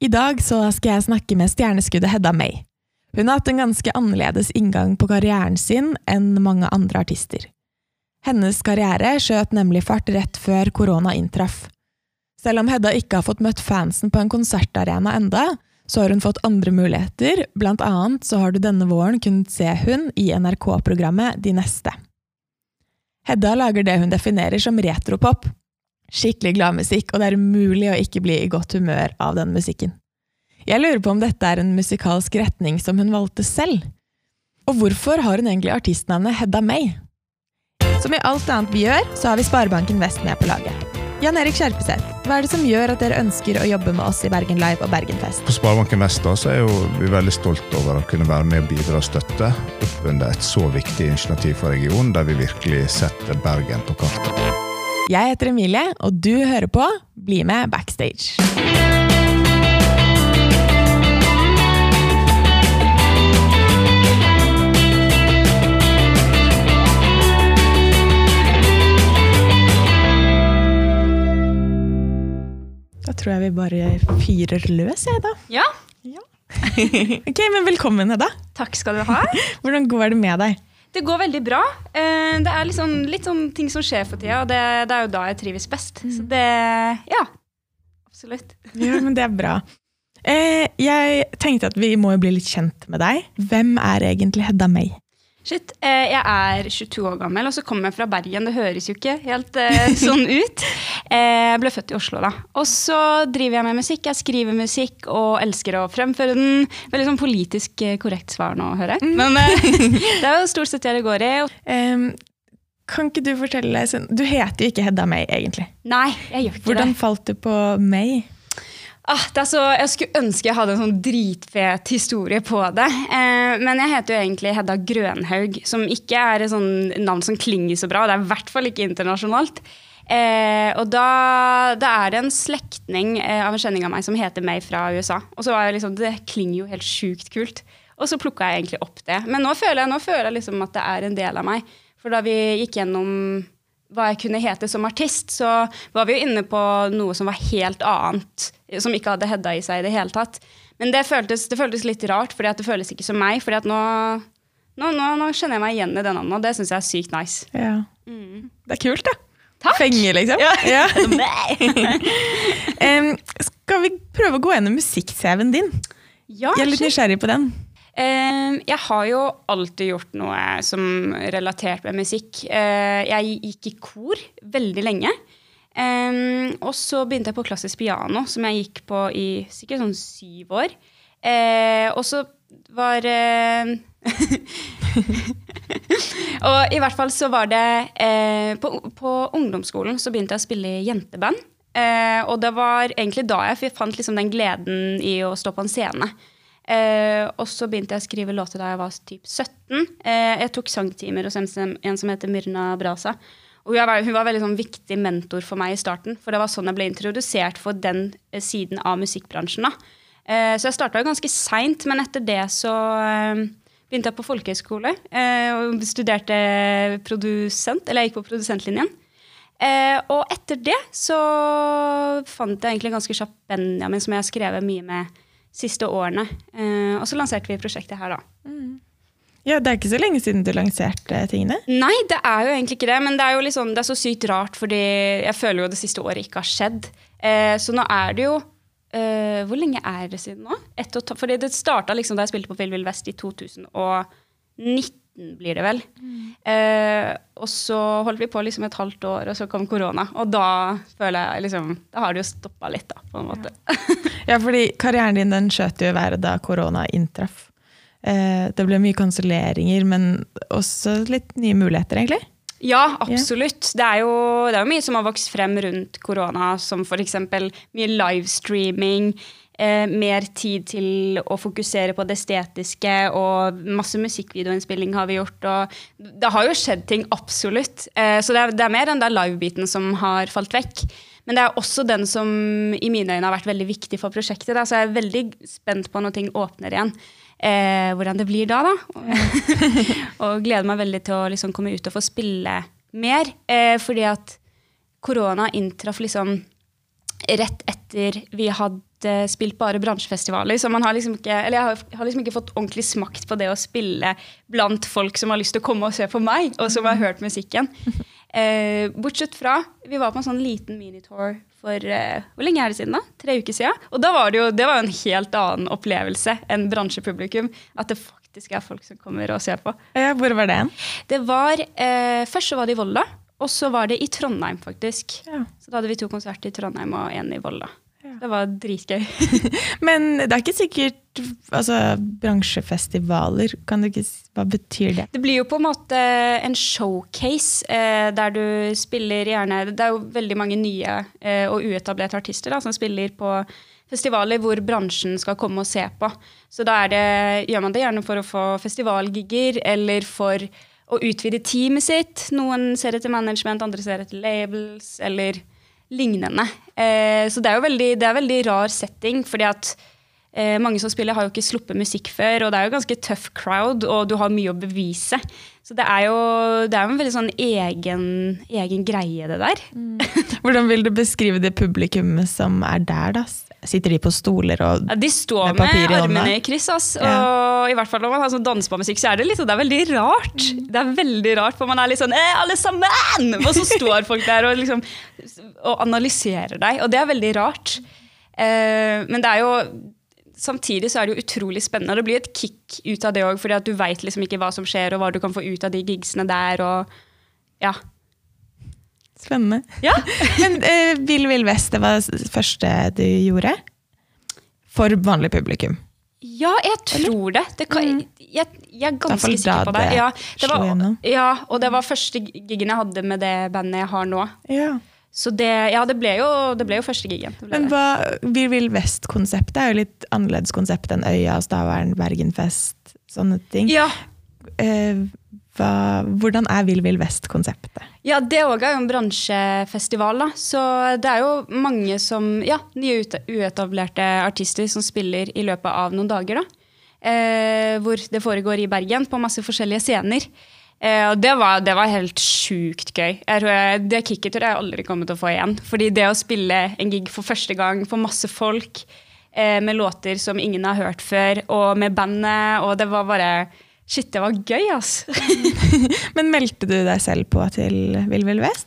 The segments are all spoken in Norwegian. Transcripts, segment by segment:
I dag så skal jeg snakke med stjerneskuddet Hedda May. Hun har hatt en ganske annerledes inngang på karrieren sin enn mange andre artister. Hennes karriere skjøt nemlig fart rett før korona inntraff. Selv om Hedda ikke har fått møtt fansen på en konsertarena enda, så har hun fått andre muligheter, blant annet så har du denne våren kunnet se hun i NRK-programmet De neste. Hedda lager det hun definerer som retropop. Skikkelig glad musikk, og det er umulig å ikke bli i godt humør av den musikken. Jeg lurer på om dette er en musikalsk retning som hun valgte selv? Og hvorfor har hun egentlig artistnavnet Hedda May? Som i alt annet vi gjør, så har vi Sparebanken Vest med på laget. Jan Erik Skjerpeseth, hva er det som gjør at dere ønsker å jobbe med oss i Bergen Live og Bergenfest? På Sparebanken Vest da, så er jo vi veldig stolt over å kunne være med og bidra og støtte opp under et så viktig initiativ for regionen, der vi virkelig setter Bergen på kartet. Jeg heter Emilie, og du hører på Bli med backstage. Da tror jeg vi bare fyrer løs, jeg, da. Ja, Ok, men Velkommen, Hedda. takk skal du ha. Hvordan går det med deg? Det går veldig bra. Eh, Det er sånn, litt sånn ting som skjer for tida, og det, det er jo da jeg trives best. Så det Ja. Absolutt. Ja, men Det er bra. Eh, jeg tenkte at vi må jo bli litt kjent med deg. Hvem er egentlig Hedda May? Shit. eh, Jeg er 22 år gammel, og så kommer jeg fra Bergen. Det høres jo ikke helt eh, sånn ut. Eh, Jeg ble født i Oslo, da. Og så driver jeg med musikk. Jeg skriver musikk og elsker å fremføre den. Veldig sånn politisk korrekt svar nå, hører jeg. Men eh, det er jo stort sett det det går i. Um, kan ikke du fortelle Du heter jo ikke Hedda May, egentlig. Nei, jeg gjør ikke Hvordan det. falt du på May? Ah, så, jeg skulle ønske jeg hadde en sånn dritfet historie på det. Eh, men jeg heter jo egentlig Hedda Grønhaug, som ikke er et sånn navn som klinger så bra. Det er i hvert fall ikke internasjonalt. Eh, og da, da er det en slektning eh, av en kjenning av meg som heter May fra USA. Og så var jeg liksom, Det klinger jo helt sjukt kult. Og så plukka jeg egentlig opp det. Men nå føler jeg, nå føler jeg liksom at det er en del av meg. For da vi gikk gjennom hva jeg kunne hete som artist, så var vi jo inne på noe som var helt annet. Som ikke hadde Hedda i seg i det hele tatt. Men det føltes, det føltes litt rart, for det føles ikke som meg. fordi nå, nå, nå, nå kjenner jeg meg igjen i den navnet, og det syns jeg er sykt nice. Ja. Det er kult, da. Takk! Fenge, liksom. Ja. Em, skal vi prøve å gå gjennom musikk-CV-en din? Ja, Jeg er litt nysgjerrig på den. Eh, jeg har jo alltid gjort noe som relatert med musikk. Uh, jeg gikk i kor veldig lenge. Eh, og så begynte jeg på klassisk piano, som jeg gikk på i sikkert sånn syv år. Uh, og så var uh, Og i hvert fall så var det uh, på, på ungdomsskolen så begynte jeg å spille i jenteband. Og det var egentlig da jeg fant liksom den gleden i å stå på en scene. Og så begynte jeg å skrive låter da jeg var typ 17. Eh, jeg tok sangtimer hos en som heter Myrna Brasa. Og hun var, hun var veldig sånn viktig mentor for meg i starten. For det var sånn jeg ble introdusert for den eh, siden av musikkbransjen. da. Eh, så jeg starta ganske seint, men etter det så eh, begynte jeg på folkehøyskole eh, og studerte produsent. Eller jeg gikk på produsentlinjen. Og etter det så fant jeg egentlig ganske kjapt Benjamin, som jeg har skrevet mye med siste årene. Og så lanserte vi prosjektet her, da. Ja, Det er ikke så lenge siden du lanserte tingene. Nei, det er jo egentlig ikke det, men det er jo sånn, det er så sykt rart, fordi jeg føler jo det siste året ikke har skjedd. Eh, så nå er det jo eh, Hvor lenge er det siden nå? Et og fordi det starta liksom da jeg spilte på Vill Vill Vest i 2019, blir det vel. Eh, og så holdt vi på liksom et halvt år, og så kom korona. Og da føler jeg liksom Da har det jo stoppa litt, da, på en måte. Ja, fordi karrieren din den skjøt jo i været da korona inntraff. Eh, det ble mye kanselleringer, men også litt nye muligheter, egentlig. Ja, absolutt. Det, er jo, det er jo mye som har vokst frem rundt korona, som f.eks. mye livestreaming, eh, mer tid til å fokusere på det estetiske, og masse musikkvideoinnspilling har vi gjort. Og det har jo skjedd ting, absolutt. Eh, så det er, det er mer den der live-biten som har falt vekk. Men det er også den som i mine øyne har vært veldig viktig for prosjektet. Da. Så jeg er veldig spent på når ting åpner igjen. Eh, hvordan det blir da, da. og gleder meg veldig til å liksom komme ut og få spille mer. Eh, fordi at korona inntraff liksom rett etter vi hadde spilt bare bransjefestivaler. Så man har liksom ikke, eller jeg har, har liksom ikke fått ordentlig smakt på det å spille blant folk som har lyst til å komme og se på meg, og som har hørt musikken. Eh, bortsett fra Vi var på en sånn liten minitour for uh, Hvor lenge er det siden? da? Tre uker siden. Og da var det jo det var jo en helt annen opplevelse enn bransjepublikum. At det faktisk er folk som kommer og ser på. Ja, hvor var det hen? Det var, uh, Først så var det i Volda, og så var det i Trondheim, faktisk. Ja. Så da hadde vi to konserter i Trondheim og én i Volda. Det var dritgøy. Men det er ikke sikkert altså, bransjefestivaler. Kan du ikke, hva betyr det? Det blir jo på en måte en showcase eh, der du spiller gjerne Det er jo veldig mange nye eh, og uetablerte artister da, som spiller på festivaler hvor bransjen skal komme og se på. Så da det, gjør man det gjerne for å få festivalgigger eller for å utvide teamet sitt. Noen ser etter management, andre ser etter labels eller lignende. Eh, så det er jo veldig, det er veldig rar setting, fordi at Eh, mange som spiller har jo ikke sluppet musikk før, og det er jo ganske tøff crowd, og du har mye å bevise. Så det er jo det er en veldig sånn egen, egen greie, det der. Hvordan vil du beskrive det publikummet som er der, da? Sitter de på stoler og Ja, de står Med med, armene i kryss, ass. Ja. Og i hvert fall når man har sånn dansbarmusikk, så er det, litt, det er veldig rart. Mm. Det er veldig rart, for man er litt sånn eh, alle sammen! Og så står folk der og liksom og analyserer deg, og det er veldig rart. Eh, men det er jo Samtidig så er det jo utrolig spennende. og Det blir et kick ut av det òg, fordi at du veit liksom ikke hva som skjer, og hva du kan få ut av de gigsene der. og ja. Spennende. Ja. Men uh, Vill Vill Vest, det var det første du gjorde? For vanlig publikum? Ja, jeg tror det. det kan, jeg, jeg er ganske sikker på det. Ja, det var, ja, og det var første gigen jeg hadde med det bandet jeg har nå. Ja. Så det, ja, det ble jo, det ble jo første gigen. Men hva, Vill Vill Vest-konseptet er jo litt annerledes konsept enn Øya, Stavern, Bergenfest, sånne ting. Ja, Eh, hva, hvordan er Vill Vill Vest-konseptet? ja, det òg er jo en bransjefestival, da. Så det er jo mange som Ja, nye uetablerte artister som spiller i løpet av noen dager, da. Eh, hvor det foregår i Bergen, på masse forskjellige scener. Eh, og det var, det var helt sjukt gøy. Jeg det kicket tror jeg aldri kommer til å få igjen. Fordi det å spille en gig for første gang for masse folk, eh, med låter som ingen har hørt før, og med bandet, og det var bare Shit, det var gøy, ass. Men meldte du deg selv på til Vill Vill Vest?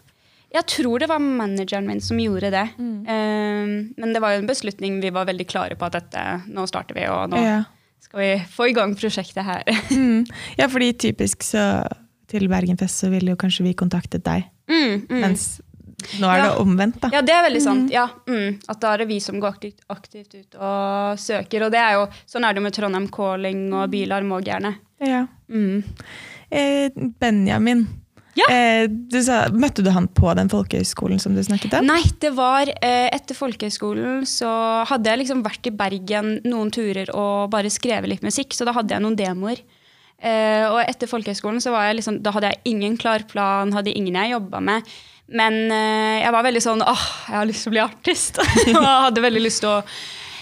Jeg tror det var manageren min som gjorde det. Mm. Eh, men det var jo en beslutning vi var veldig klare på at dette, nå starter vi, og nå Ja. skal vi få i gang prosjektet her. Mm. ja, fordi typisk så til Bergenfest så ville jo kanskje vi kontaktet deg. Mm, mm. Mens nå er Ja. det omvendt, da. Ja, det er veldig sant. Ja, mm. At da er det vi som går aktivt, aktivt ut og søker. Og det er jo, sånn er det jo med Trondheim Calling og Bylarm òg gjerne. Ja. Mm. Eh, Benjamin, Ja. eh, du sa, møtte du han på den folkehøyskolen som du snakket om? Nei, det var eh, etter folkehøyskolen så hadde jeg liksom vært i Bergen noen turer og bare skrevet litt musikk, så da hadde jeg noen demoer. Eh, og etter folkehøyskolen så var jeg liksom, da hadde jeg ingen klar plan, hadde ingen jeg jobba med. Men eh, jeg var veldig sånn åh, jeg har lyst til å bli artist. og hadde veldig lyst til å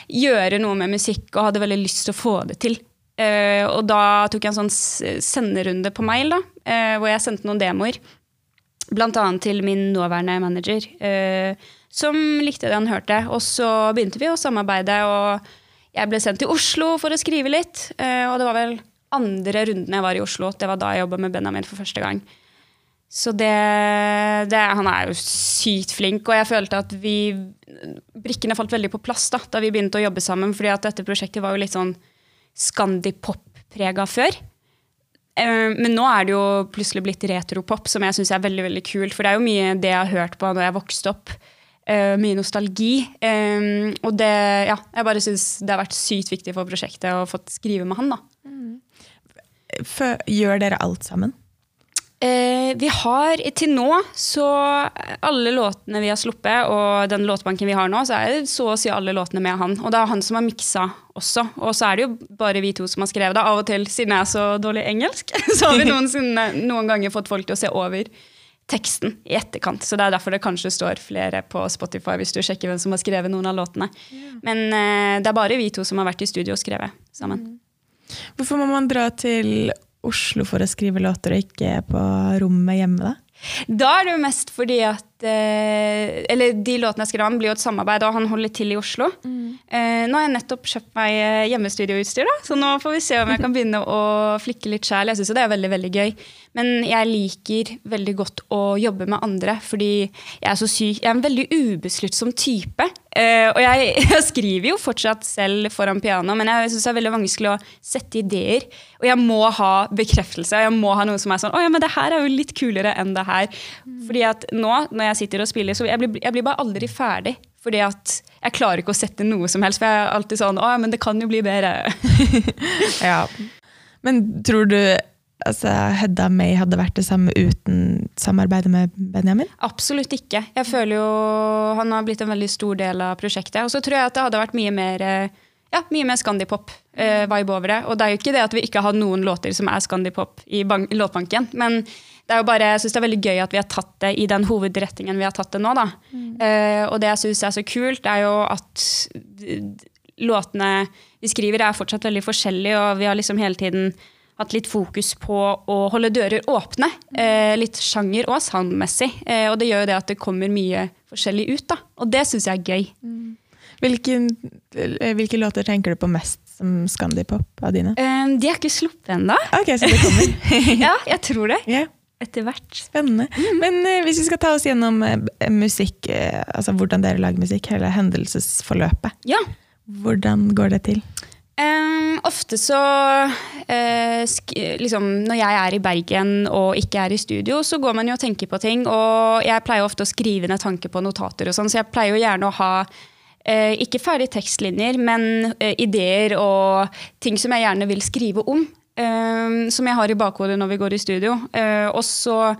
gjøre noe med musikk og hadde veldig lyst til å få det til. Eh, og da tok jeg en sånn senderunde på mail, da, eh, hvor jeg sendte noen demoer. Blant annet til min nåværende manager, som likte det han hørte. Og så begynte vi å samarbeide, og jeg ble sendt til Oslo for å skrive litt. Og det var vel andre runden jeg var i Oslo. Det var da jeg jobba med Benjamin for første gang. Så det, det Han er jo sykt flink, og jeg følte at vi Brikkene falt veldig på plass da, da vi begynte å jobbe sammen, fordi at dette prosjektet var jo litt sånn skandipop-prega før. Eh, Men nå er det jo plutselig blitt retropop, som jeg syns er veldig veldig kult. For det er jo mye det jeg har hørt på når jeg vokste opp. Eh, mye nostalgi. Eh, og det, ja, jeg bare syns det har vært sykt viktig for prosjektet å få skrive med han. da. Fø- Gjør dere alt sammen? Eh, vi har til nå, så alle låtene vi har sluppet, og den låtbanken vi har nå, så er det så å si alle låtene med han. Og det er han som har miksa også. Og så er det jo bare vi to som har skrevet det. Av og til, siden jeg er så dårlig engelsk, så har vi noen ganger fått folk til å se over teksten i etterkant. Så det er derfor det kanskje står flere på Spotify hvis du sjekker hvem som har skrevet noen av låtene. Men eh, det er bare vi to som har vært i studio og skrevet sammen. Hvorfor må man dra til Oslo for å skrive låter og ikke på rommet hjemme, da? Da er det jo mest fordi at eh, Eller de låtene jeg skrev om, blir jo et samarbeid, og han holder til i Oslo. Eh, nå har jeg nettopp kjøpt meg eh, hjemmestudioutstyr, da, så nå får vi se om jeg kan begynne å flikke litt sjæl. Jeg syns det er veldig, veldig gøy. Men jeg liker veldig godt å jobbe med andre, fordi jeg er så syk. Jeg er en veldig ubesluttsom type. Eh, og jeg, jeg skriver jo fortsatt selv foran piano, men jeg syns det er veldig vanskelig å sette ideer. Og jeg må ha bekreftelse. og Jeg må ha noe som er sånn Å ja, men det her er jo litt kulere enn det her. Fordi at nå, når jeg sitter og spiller, så jeg blir jeg blir bare aldri ferdig. Fordi at jeg klarer ikke å sette noe som helst. For jeg er alltid sånn Å ja, men det kan jo bli bedre. Ja. Men tror du altså, Hedda May hadde vært det samme uten samarbeidet med Benjamin? Absolutt ikke. Jeg føler jo han har blitt en veldig stor del av prosjektet. Og så tror jeg at det hadde vært mye mer eh, ja, mye mer Scandipop-vibe over det. Og det er jo ikke det at vi ikke har noen låter som er Scandipop i låtbanken, men det er jo bare, jeg synes det er veldig gøy at vi har tatt det i den hovedretningen vi har tatt det nå. Da. Eh, og det jeg syns er så kult, er jo at låtene vi skriver er fortsatt veldig forskjellige, og vi har liksom hele tiden hatt litt fokus på å holde dører åpne. Eh, litt sjanger og soundmessig. Eh, og det gjør jo det at det kommer mye forskjellig ut. Da. Og det syns jeg er gøy. Hvilken, eh, hvilke låter tenker du på mest som skandipop av dine? Um, de er ikke sluppet ennå. Ok, så det kommer. Ja, jeg tror det. ja, Etter hvert. spennende. Men uh, hvis vi skal ta oss gjennom uh, musikk, uh, altså hvordan dere lager musikk, hele hendelsesforløpet, Ja. hvordan går det til? Um, ofte så liksom, Når jeg er i Bergen og ikke er i studio, så går man jo og tenker på ting. Og jeg pleier ofte å skrive ned tanker på notater, og sånn, så jeg pleier jo gjerne å ha ikke ferdige tekstlinjer, men ideer og ting som jeg gjerne vil skrive om. Em, som jeg har i bakhodet når vi går i studio. Eh, og så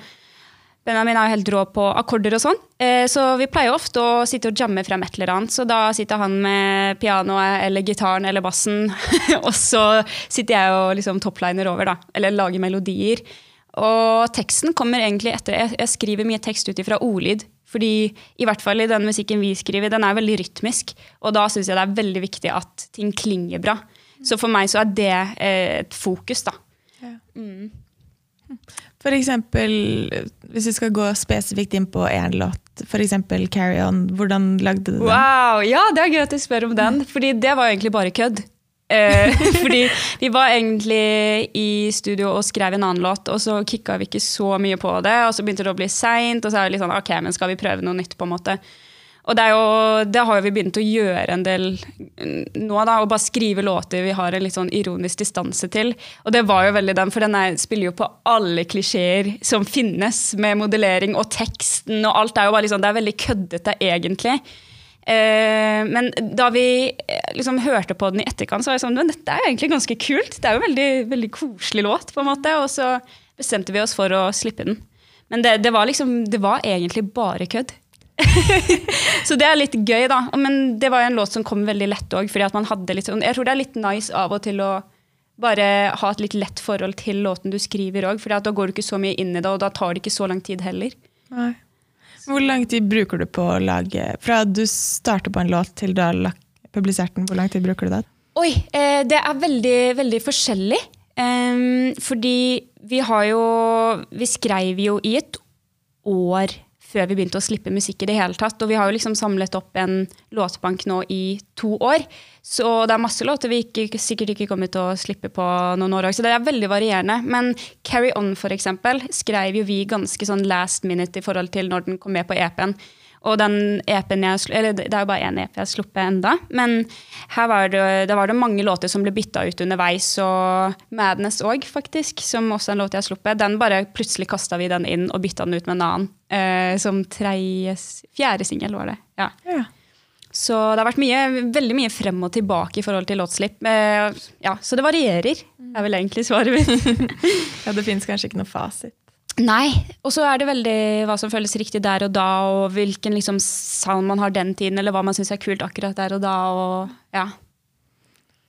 Benjamin er jo helt rå på akkorder og sånn, eh, så vi pleier ofte å sitte og jamme frem et eller annet. Så da sitter han med pianoet eller gitaren eller bassen, og så sitter jeg og liksom topliner over, da. Eller lager melodier. Og teksten kommer egentlig etter jeg skriver mye tekst ut ifra ordlyd. Fordi i hvert fall i den musikken vi skriver, den er veldig rytmisk. Og da syns jeg det er veldig viktig at ting klinger bra. Så for meg så er det eh, et fokus, da. For eksempel, hvis vi skal gå spesifikt inn på én låt, eksempel Carry On, hvordan lagde du den? Wow, ja, det er gøy at du spør om den, fordi det var egentlig bare kødd. Eh, fordi vi var egentlig i studio og skrev en annen låt, og så kicka vi ikke så mye på det, og så begynte det å bli seint, og så er det litt sånn ok, men skal vi prøve noe nytt, på en måte. Og det, jo, det har vi begynt å gjøre en del nå, da, og bare skrive låter vi har en litt sånn ironisk distanse til. Og det var jo veldig den, for den er, spiller jo på alle klisjeer som finnes, med modellering og teksten og alt. er jo bare liksom, Det er veldig køddete, egentlig. Eh, men da vi eh, liksom hørte på den i etterkant, så var jeg sånn Men dette er jo egentlig ganske kult. Det er jo en veldig, veldig koselig låt, på en måte. Og så bestemte vi oss for å slippe den. Men det, det var liksom Det var egentlig bare kødd. så det er litt gøy, da. Men det var jo en låt som kom veldig lett òg. Jeg tror det er litt nice av og til å bare ha et litt lett forhold til låten du skriver òg. For da går du ikke så mye inn i det, og da tar det ikke så lang tid heller. Nei. Hvor lang tid bruker du på å lage Fra du starter på en låt til du har publisert den, hvor lang tid bruker du da? Oi, eh, det er veldig, veldig forskjellig. Fordi vi har jo Vi skrev jo i et år før vi begynte å slippe musikk i det hele tatt. Og vi har jo liksom samlet opp en låtbank nå i to år. Så det er masse låter vi ikke, sikkert ikke kommer til å slippe på noen år òg. Så det er veldig varierende. Men Carry On, for eksempel, skrev jo vi ganske sånn last minute i forhold til når den kom med på EP-en. Og den EP-en jeg, eller det er jo bare én EP jeg har sluppet enda, men her var det, var det mange låter som ble bytta ut underveis. Og Madness òg, faktisk, som også er en låt jeg har sluppet. Den bare plutselig kasta vi den inn og bytta den ut med en annen. Eh, som tredje, fjerde singel var det. Ja. Ja. Så det har vært mye, veldig mye frem og tilbake i forhold til låtslipp. Eh, ja, så det varierer, er vel egentlig svaret mitt. Ja, det fins kanskje ikke noe fasit. Nei, og så er det veldig hva som føles riktig der og da, og hvilken liksom sound man har den tiden, eller hva man syns er kult akkurat der og da. og ja.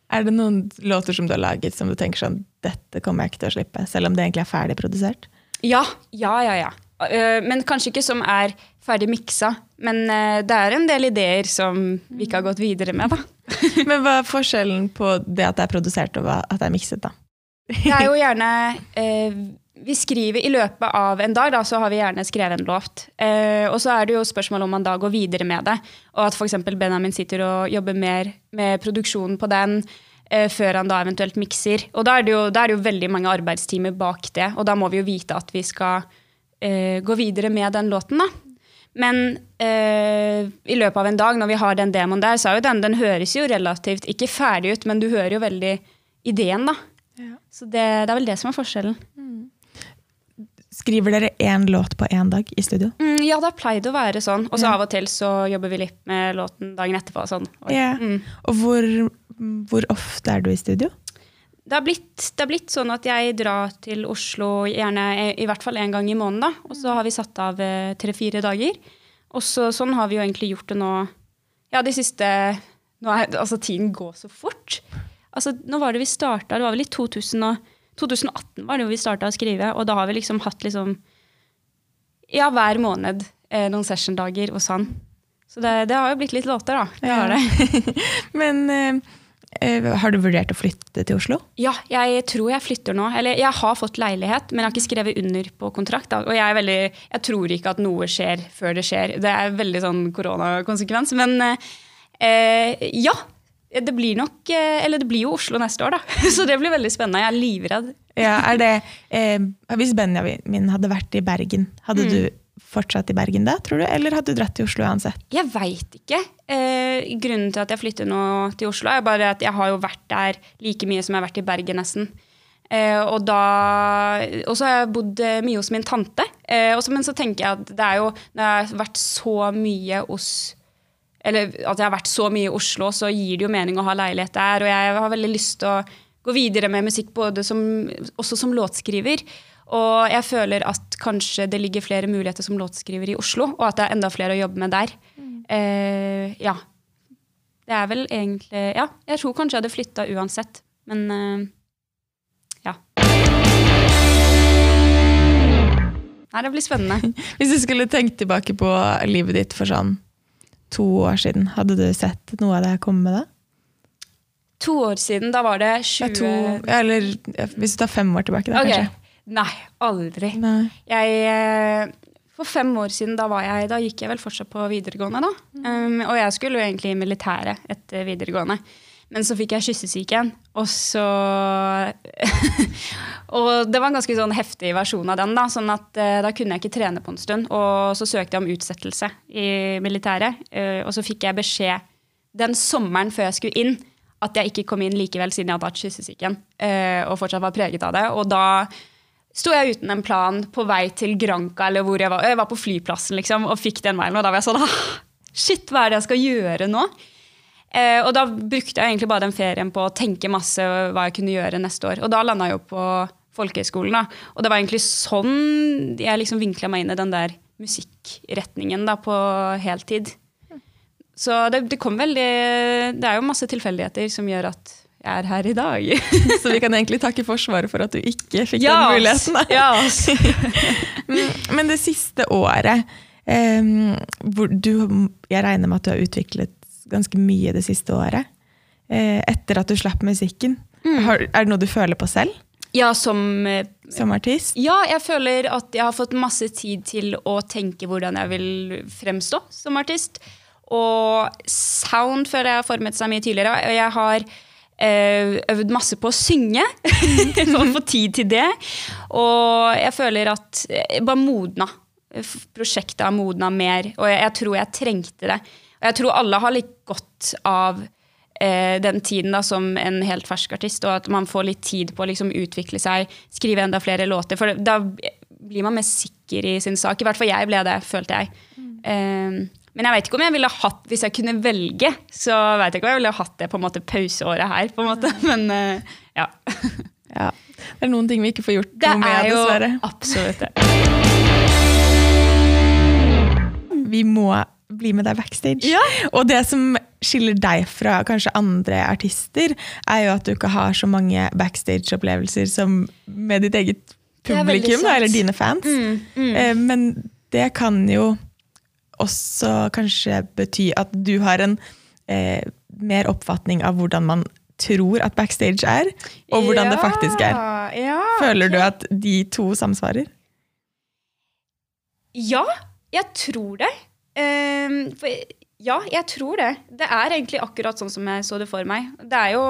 Er det noen låter som du har laget som du tenker sånn dette kommer jeg ikke til å slippe, selv om det egentlig er ferdig produsert? Ja, ja, ja. ja. Eh, Men kanskje ikke som er ferdig miksa. Men eh, det er en del ideer som vi ikke har gått videre med, da. Men hva er forskjellen på det at det er produsert og at det er mikset, da? Det er jo gjerne eh, Vi skriver i løpet av en dag, da, så har vi gjerne skrevet en låt. Eh, og så er det jo spørsmål om man da går videre med det. Og at f.eks. Benjamin sitter og jobber mer med produksjonen på den. eh, Før han da eventuelt mikser. Og da er, det jo, da er det jo veldig mange arbeidstimer bak det. Og da må vi jo vite at vi skal eh, gå videre med den låten, da. Men eh, i løpet av en dag, når vi har den demoen der, så er jo den, den høres jo relativt ikke ferdig ut, men du hører jo veldig ideen, da. Så det, det er vel det som er forskjellen. Skriver dere én låt på én dag i studio? Mm, ja, det har pleid å være sånn. Og så Ja. av og til så jobber vi litt med låten dagen etterpå. Sånn. Og, yeah. mm. Og hvor, hvor ofte er du i studio? Det, har blitt, det har blitt sånn at jeg drar til Oslo gjerne i, hvert fall én gang i måneden. da. Og så har vi satt av eh, tre-fire dager. Og så, sånn har vi jo egentlig gjort det nå Ja, de siste nå er, Altså, tiden går så fort. Altså, nå var det vi starta, det var vel i 2000 og, 2018 var det jo vi starta å skrive, og da har vi liksom hatt liksom Ja, hver måned eh, noen sessiondager hos han. Så det, det har jo blitt litt låter, da. Det har det. Men eh, eh, har du vurdert å flytte til Oslo? Ja, jeg tror jeg flytter nå. Eller jeg har fått leilighet, men jeg har ikke skrevet under på kontrakt. Da. Og jeg, er veldig, jeg tror ikke at noe skjer før det skjer. Det er veldig sånn koronakonsekvens. Men eh, ja. Det blir nok eh, Eller det blir jo Oslo neste år, da. Så det blir veldig spennende. Jeg er livredd. Ja, er det, eh, hvis Benjamin hadde vært i Bergen, hadde Mm. du fortsatt i Bergen da, tror du? Eller hadde du dratt til Oslo uansett? Jeg veit ikke. Eh, grunnen til at jeg flytter nå til Oslo, er bare at jeg har jo vært der like mye som jeg har vært i Bergen, nesten. Eh, og da Og så har jeg bodd eh, mye hos min tante. Eh, også, men så tenker jeg at det er jo Når jeg har vært så mye hos Eller at jeg har vært så mye i Oslo, så gir det jo mening å ha leilighet der. Og jeg har veldig lyst til å gå videre med musikk, både som, også som låtskriver. Og jeg føler at kanskje det ligger flere muligheter som låtskriver i Oslo, og at det er enda flere å jobbe med der. Eh, ja. Det er vel egentlig Ja, jeg tror kanskje jeg hadde flytta uansett, men uh, ja. Nei, det blir spennende. Hvis du skulle tenkt tilbake på livet ditt for sånn to år siden, hadde du sett noe av det her komme da? To år siden, da var det Ja, 20 to, eller hvis du tar fem år tilbake, da okay. kanskje? Nei, aldri. Nei. Jeg, eh, for fem år siden, da, var jeg, da gikk jeg vel fortsatt på videregående. da. Um, og jeg skulle jo egentlig i militæret etter videregående. Men så fikk jeg kyssesyken, og så Og det var en ganske sånn heftig versjon av den. Da sånn at eh, da kunne jeg ikke trene på en stund. Og så søkte jeg om utsettelse i militæret, eh, og så fikk jeg beskjed den sommeren før jeg skulle inn, at jeg ikke kom inn likevel siden jeg hadde hatt kyssesyken eh, og fortsatt var preget av det. Og da sto jeg uten en plan på vei til Granca, eller hvor jeg var. Jeg var på flyplassen liksom, og fikk den mailen, og da var jeg sånn Shit, hva er det jeg skal gjøre nå? Eh, og da brukte jeg egentlig bare den ferien på å tenke masse hva jeg kunne gjøre neste år. Og da landa jeg jo på folkehøyskolen, da. Og det var egentlig sånn jeg liksom vinkla meg inn i den der musikkretningen da, på heltid. Så det, det kom veldig Det er jo masse tilfeldigheter som gjør at jeg er her i dag. Så vi kan egentlig takke Forsvaret for at du ikke fikk den muligheten. Ja. Mm, Men det siste året um, hvor du, Jeg regner med at du har utviklet ganske mye det siste året. eh, etter at du slapp musikken. Har, er det noe du føler på selv ja, som eh, som artist? Ja, jeg føler at jeg har fått masse tid til å tenke hvordan jeg vil fremstå som artist. Og sound føler jeg har formet seg mye tidligere. Og jeg har eh, øvd masse på å synge. For å få tid til det. Og jeg føler at jeg bare modna. Prosjektet har modna mer, og jeg, jeg tror jeg trengte det. Og jeg tror alle har litt godt av eh, den tiden da, som en helt fersk artist, og at man får litt tid på å liksom, utvikle seg, skrive enda flere låter. For da blir man mer sikker i sin sak. I hvert fall jeg ble det, følte jeg. Eh, men jeg vet ikke om jeg ville hatt, hvis jeg kunne velge, så vet jeg ikke om jeg ville hatt det på en måte pauseåret her. på en måte. Men eh, ja. Ja. Det er noen ting vi ikke får gjort Det noe med, det er jo absolutt det. Vi må bli med deg backstage. Ja. Og det som skiller deg fra kanskje andre artister, er jo at du ikke har så mange backstage-opplevelser som med ditt eget publikum, da, eller dine fans. Mm, mm. Eh, Men det kan jo også kanskje bety at du har en eh, mer oppfatning av hvordan man tror at backstage er, og hvordan det faktisk er. Ja, Føler okay. du at de to samsvarer? Ja, jeg tror det. Ehm, for, ja, jeg tror det. Det er egentlig akkurat sånn som jeg så det for meg. Det er jo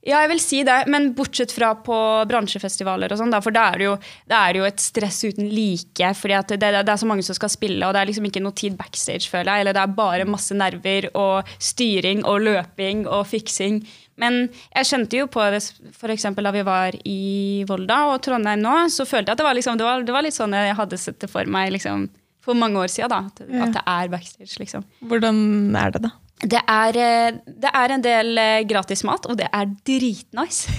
Ja, jeg vil si det, men bortsett fra på bransjefestivaler og sånn, for da er det, jo, det er jo et stress uten like. fordi det, det, det er så mange som skal spille, og det er liksom ikke noe tid backstage, føler jeg. Eller det er bare masse nerver og styring og løping og fiksing. Men jeg kjente jo på det f.eks. da vi var i Volda og Trondheim nå, så følte jeg at det var, liksom, det var, var litt sånn jeg hadde sett det for meg liksom, for mange år siden. da, At, Ja. at det er backstage, liksom. Hvordan er det, da? Det er, eh, det er en del eh, gratis mat, og det er dritnice.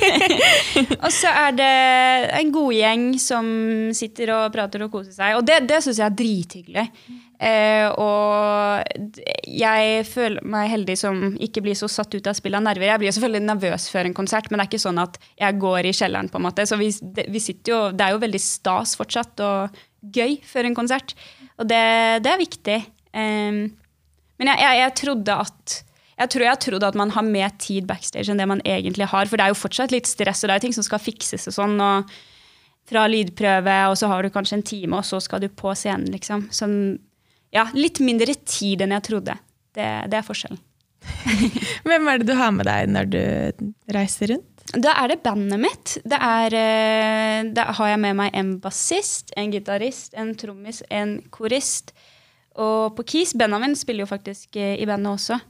og så er det en god gjeng som sitter og prater og koser seg. Og det, det syns jeg er drithyggelig. Eh, og jeg føler meg heldig som ikke blir så satt ut av spill av nerver. Jeg blir jo selvfølgelig nervøs før en konsert, men det er ikke sånn at jeg går i kjelleren. på en måte. Så vi, det, vi sitter jo, det er jo veldig stas fortsatt, og gøy før en konsert. Og det, det er viktig. Um, men jeg, jeg, jeg trodde at jeg tror jeg trodde at man har mer tid backstage enn det man egentlig har. For det er jo fortsatt litt stress, og det er jo ting som skal fikses og sånn. og Fra lydprøve, og så har du kanskje en time, og så skal du på scenen, liksom. Sånn, ja, litt mindre tid enn jeg trodde. Det, det er forskjellen. Hvem er det du har med deg når du reiser rundt? Da er det bandet mitt. Det er, eh, da har jeg med meg en bassist, en gitarist, en trommis, en korist. Og på Keys, Benjamin spiller jo faktisk eh, i bandet også.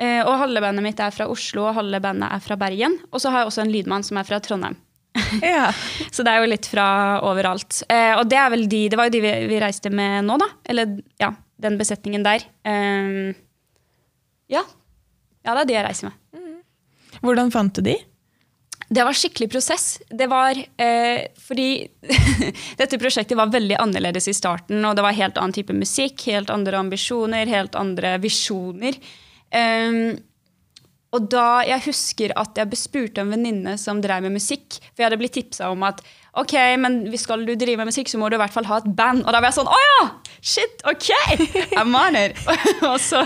Eh, Og halve bandet mitt er fra Oslo, og halve bandet er fra Bergen. Og så har jeg også en lydmann som er fra Trondheim. Ja. Så det er jo litt fra overalt. Og det er vel de, det var jo de vi, vi reiste med nå, da. Eller ja, den besetningen der. Ja. ja, det er de jeg reiser med. Hvordan fant du de? Det var skikkelig prosess. Det var eh, fordi dette prosjektet var veldig annerledes i starten, og det var helt annen type musikk, helt andre ambisjoner, helt andre visjoner. Um, og da jeg husker at jeg bespurte en venninne som drev med musikk, for jeg hadde blitt tipsa om at ok, men skal du drive med musikk, så må du i hvert fall ha et band. Og da var jeg sånn å ja! Shit, ok! I'm on it! og så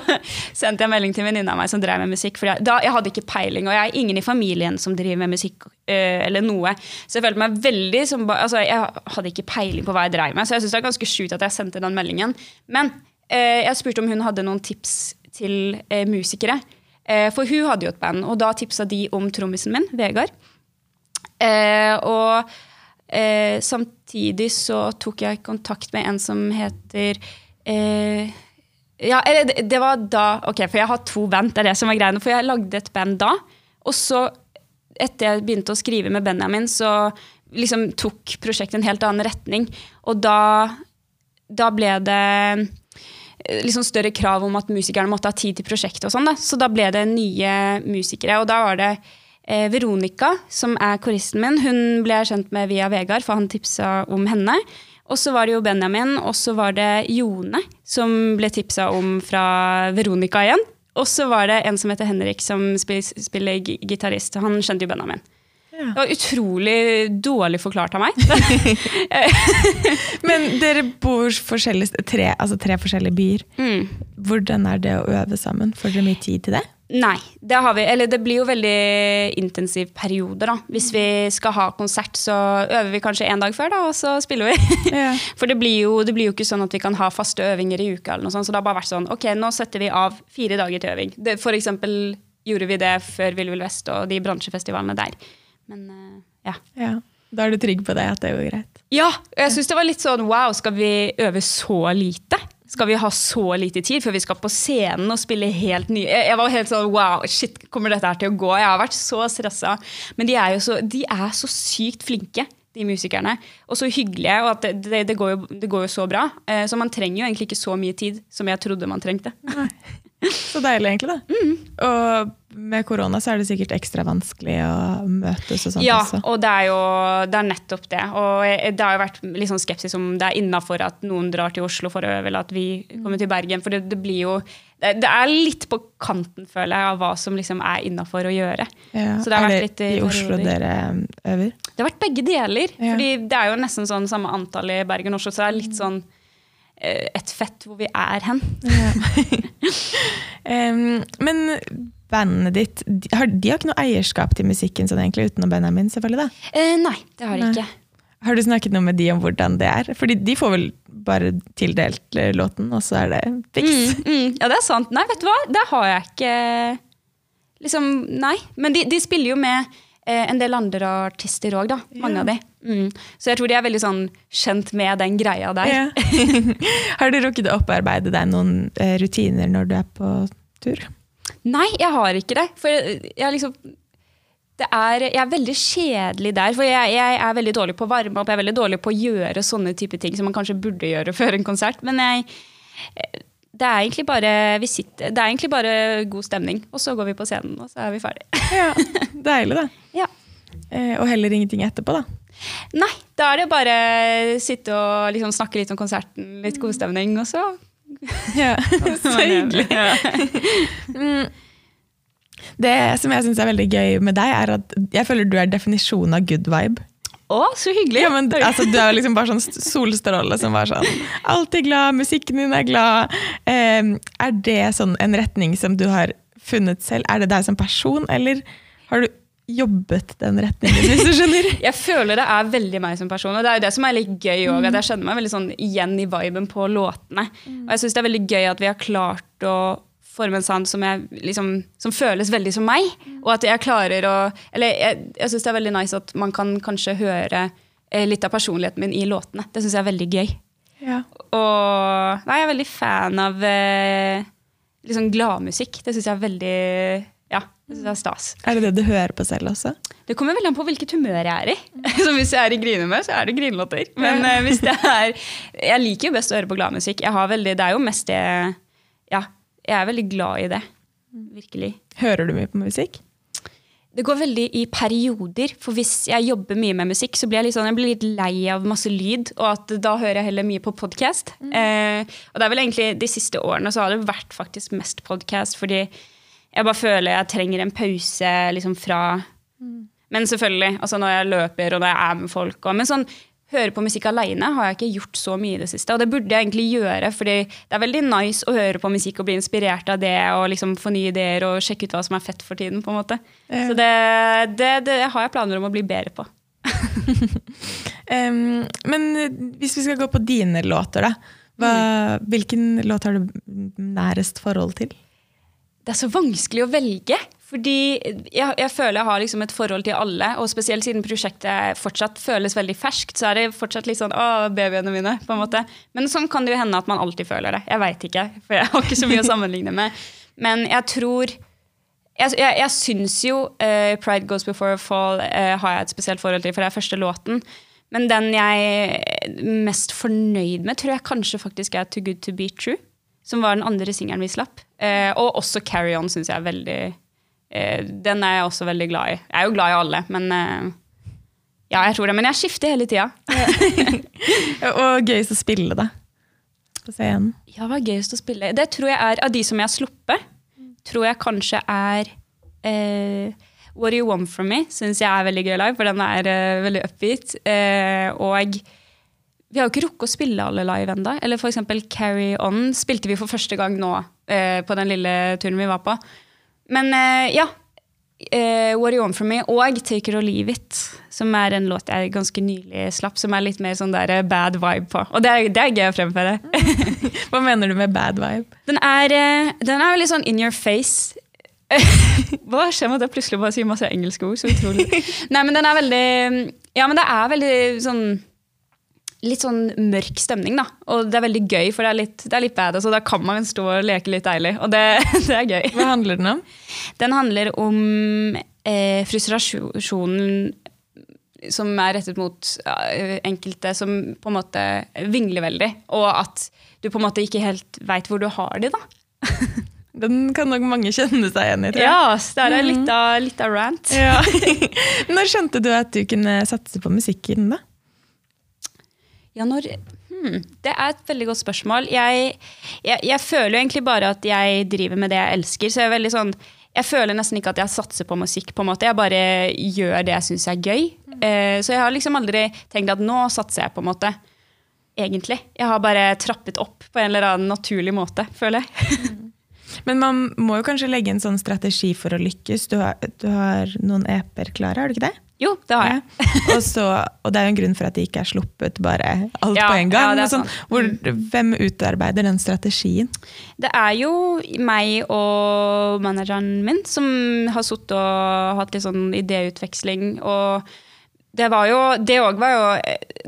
sendte jeg melding til en venninne av meg som drev med musikk. For jeg, da, jeg hadde ikke peiling, og jeg er ingen i familien som driver med musikk. øh, eller noe. Så jeg følte meg veldig som, altså, Jeg hadde ikke peiling på hva jeg drev med, så jeg synes det er ganske sjukt at jeg sendte den meldingen. Men øh, jeg spurte om hun hadde noen tips til øh, musikere. For hun hadde jo et band, og da tipsa de om trommisen min, Vegard. Og eh, samtidig så tok jeg kontakt med en som heter eh, Ja, eller det, det var da Ok, for jeg har to band, det er det som er greiene. For jeg lagde et band da, og så, etter jeg begynte å skrive med Benjamin, så liksom tok prosjektet en helt annen retning. Og da, da ble det liksom større krav om at musikerne måtte ha tid til prosjektet. og sånn da. Så da ble det nye musikere. Og da var det eh, Veronica, som er koristen min. Hun ble jeg kjent med via Vegard, for han tipsa om henne. Og så var det jo Benjamin, og så var det Jone, som ble tipsa om fra Veronica igjen. Og så var det en som heter Henrik, som spiller, spiller gitarist. Han skjønte jo Benjamin. Ja. Det var utrolig dårlig forklart av meg. Men dere bor forskjellige, tre, altså tre forskjellige byer. Mm. Hvordan er det å øve sammen? Får dere mye tid til det? Nei, det har vi. Eller det blir jo veldig intensiv periode, da. Hvis vi skal ha konsert, så øver vi kanskje en dag før, da, og så spiller vi. Ja. For det blir, jo, det blir jo ikke sånn at vi kan ha faste øvinger i uka, eller noe sånt. Så det har bare vært sånn, ok, nå setter vi av fire dager til øving. Det, for eksempel gjorde vi det før Vill Vill Vest og de bransjefestivalene der. Men eh, ja. Ja. Da er du trygg på det, at det går greit? Ja, jeg syns det var litt sånn wow, skal vi øve så lite? Skal vi ha så lite tid før vi skal på scenen og spille helt nye Jeg var helt sånn wow, shit, kommer dette her til å gå? Jeg har vært så stressa. Men de er jo så, de er så sykt flinke, de musikerne. Og så hyggelige, og at det, det, det, går, jo, det går jo så bra. Eh, Så man trenger jo egentlig ikke så mye tid som jeg trodde man trengte. Så deilig, egentlig. da. Mm. Og med korona så er det sikkert ekstra vanskelig å møtes og sånt Ja, også. og det er jo det er nettopp det. Og det har jo vært litt sånn skepsis om det er innafor at noen drar til Oslo for å øve, eller at vi kommer til Bergen. For det, det blir jo det, er litt på kanten, føler jeg, av hva som liksom er innafor å gjøre. Ja. Så det har er vært litt i i Oslo dere øver? Det har vært begge deler. Ja. fordi det er jo nesten sånn samme antall i Bergen og Oslo, så det er litt sånn eh, et fett hvor vi er hen. um, men bandet ditt de har, de har ikke noe eierskap til musikken sånn egentlig, utenom Benjamin, selvfølgelig. da. Eh, nei, det har de Nei. ikke. Har du snakket noe med de om hvordan det er? Fordi de får vel bare tildelt eh, låten, og så er det fiks. Mm, mm, ja, det er sant. Nei, vet du hva? Det har jeg ikke Liksom, nei. Men de, de spiller jo med eh, en del andre artister òg, da. Mange yeah. av de. Mm. Så jeg tror de er veldig sånn kjent med den greia der. Yeah. har du rukket å opparbeide deg noen eh, rutiner når du er på tur? Nei, jeg har ikke det. For jeg liksom det er, jeg er veldig kjedelig der, for jeg, jeg er veldig dårlig på å varme opp. Jeg er veldig dårlig på å gjøre sånne type ting som man kanskje burde gjøre før en konsert. Men jeg, det er egentlig bare vi sitter, det er egentlig bare god stemning. Og så går vi på scenen, og så er vi ferdige. Ja, Deilig, da. Ja. Eh, og heller ingenting etterpå, da. Nei, da er det bare sitte og liksom snakke litt om konserten, litt god stemning, og så Ja, Så hyggelig. Ja. Det som jeg syns er veldig gøy med deg, er at jeg føler du er definisjonen av good vibe. Å, så hyggelig! Ja, men, altså, du er jo liksom bare sånn solstråle som var sånn Alltid glad, musikken din er glad. Eh, er det sånn en retning som du har funnet selv? Er det deg som person, eller har du jobbet den retningen, hvis du skjønner? Jeg føler det er veldig meg som person, og det er jo det som er litt gøy òg. At jeg kjenner meg veldig sånn igjen i viben på låtene. Og jeg syns det er veldig gøy at vi har klart å forme en sound som, jeg, liksom, som føles veldig som meg. Og at jeg klarer å Eller jeg, jeg syns det er veldig nice at man kan kanskje høre eh, litt av personligheten min i låtene. Det syns jeg er veldig gøy. Ja. Og nei, jeg er veldig fan av eh, liksom gladmusikk. Det syns jeg er veldig Ja, det synes jeg er stas. Er det det du hører på selv også? Det kommer veldig an på hvilket humør jeg er i. Så Hvis jeg er i grinehumør, så er det grinelåter. Men eh, hvis det er Jeg liker jo best å høre på gladmusikk. Jeg har veldig, det er jo mest det Ja, jeg er veldig glad i det. Virkelig. Hører du mye på musikk? Det går veldig i perioder. For hvis jeg jobber mye med musikk, så blir jeg litt, sånn, jeg blir litt lei av masse lyd. Og at da hører jeg heller mye på podkast. Eh, og det er vel egentlig de siste årene så har det vært faktisk mest podkast. Fordi jeg bare føler jeg trenger en pause liksom fra Men selvfølgelig, altså når jeg løper og når jeg er med folk. Og, men sånn høre på musikk aleine har jeg ikke gjort så mye i det siste. Og det burde jeg egentlig gjøre, fordi det er veldig nice å høre på musikk og bli inspirert av det og liksom få nye ideer og sjekke ut hva som er fett for tiden. på en måte. Ja. Så det, det, det har jeg planer om å bli bedre på. um, men hvis vi skal gå på dine låter, da. Hva, Hvilken låt har du nærest forhold til? Det er så vanskelig å velge. Fordi jeg, jeg føler jeg har liksom et forhold til alle. Og spesielt siden prosjektet fortsatt føles veldig ferskt, så er det fortsatt litt sånn å, babyene mine. på en måte. Men sånn kan det jo hende at man alltid føler det. Jeg veit ikke, for jeg har ikke så mye å sammenligne med. Men jeg tror Jeg, jeg, jeg syns jo uh, 'Pride Goes Before a Fall' uh, har jeg et spesielt forhold til, for det er første låten. Men den jeg er mest fornøyd med, tror jeg kanskje faktisk er 'Too Good To Be True'. Som var den andre singelen vi slapp. Uh, og også 'Carry On' syns jeg er veldig Den er jeg også veldig glad i. Jeg er jo glad i alle, men eh, ja, jeg tror det. Men jeg skifter hele tida. Og gøyest å spille, da. På scenen. Ja, hva er gøyest å spille? Det tror jeg er, Av de som jeg har sluppet, tror jeg kanskje er eh, What Do You Want From Me syns jeg er veldig gøy live, for den er eh, veldig upbeat. Eh, og vi har jo ikke rukket å spille alle live ennå. Eller eksempel Carry On spilte vi for første gang nå eh, på den lille turen vi var på. Men eh, ja. eh, What Do You Want From Me og Take It or Leave It, som er en låt jeg ganske nylig slapp, som er litt mer sånn der eh, bad vibe på. Og det er, det er gøy å fremføre. Hva mener du med bad vibe? Den er, den er litt sånn in your face. Hva skjer med at jeg plutselig bare sier masse engelske ord? Så utrolig. Nei, men den er veldig Ja, men det er veldig sånn Litt sånn mørk stemning, da. Og det er veldig gøy, for det er litt, det er litt bad. Altså, da kan man stå og leke litt deilig, og det, det er gøy. Hva handler den om? Den handler om eh, frustrasjonen som er rettet mot ja, enkelte som på en måte vingler veldig. Og at du på en måte ikke helt veit hvor du har de, da. Den kan nok mange kjenne seg igjen i, tror jeg. Ja, det er litt av, litt av rant. Ja. Når skjønte du at du kunne satse på musikken, da? Ja, når hmm, Det er et veldig godt spørsmål. Jeg, jeg, jeg føler jo egentlig bare at jeg driver med det jeg elsker. Så jeg er veldig sånn jeg føler nesten ikke at jeg satser på musikk. på en måte. Jeg bare gjør det jeg syns er gøy. Eh, så jeg har liksom aldri tenkt at nå satser jeg, på en måte. Egentlig. Jeg har bare trappet opp på en eller annen naturlig måte, føler jeg. Men man må jo kanskje legge en sånn strategi for å lykkes. Du har, du har noen EP-er klare, har du ikke det? Jo, det har jeg. og, så, og det er jo en grunn for at de ikke er sluppet bare alt Ja, på en gang. Ja, sånn. Mm. hvor, hvem utarbeider den strategien? Det er jo meg og manageren min som har sittet og hatt litt sånn idéutveksling. Og det var jo Det òg var jo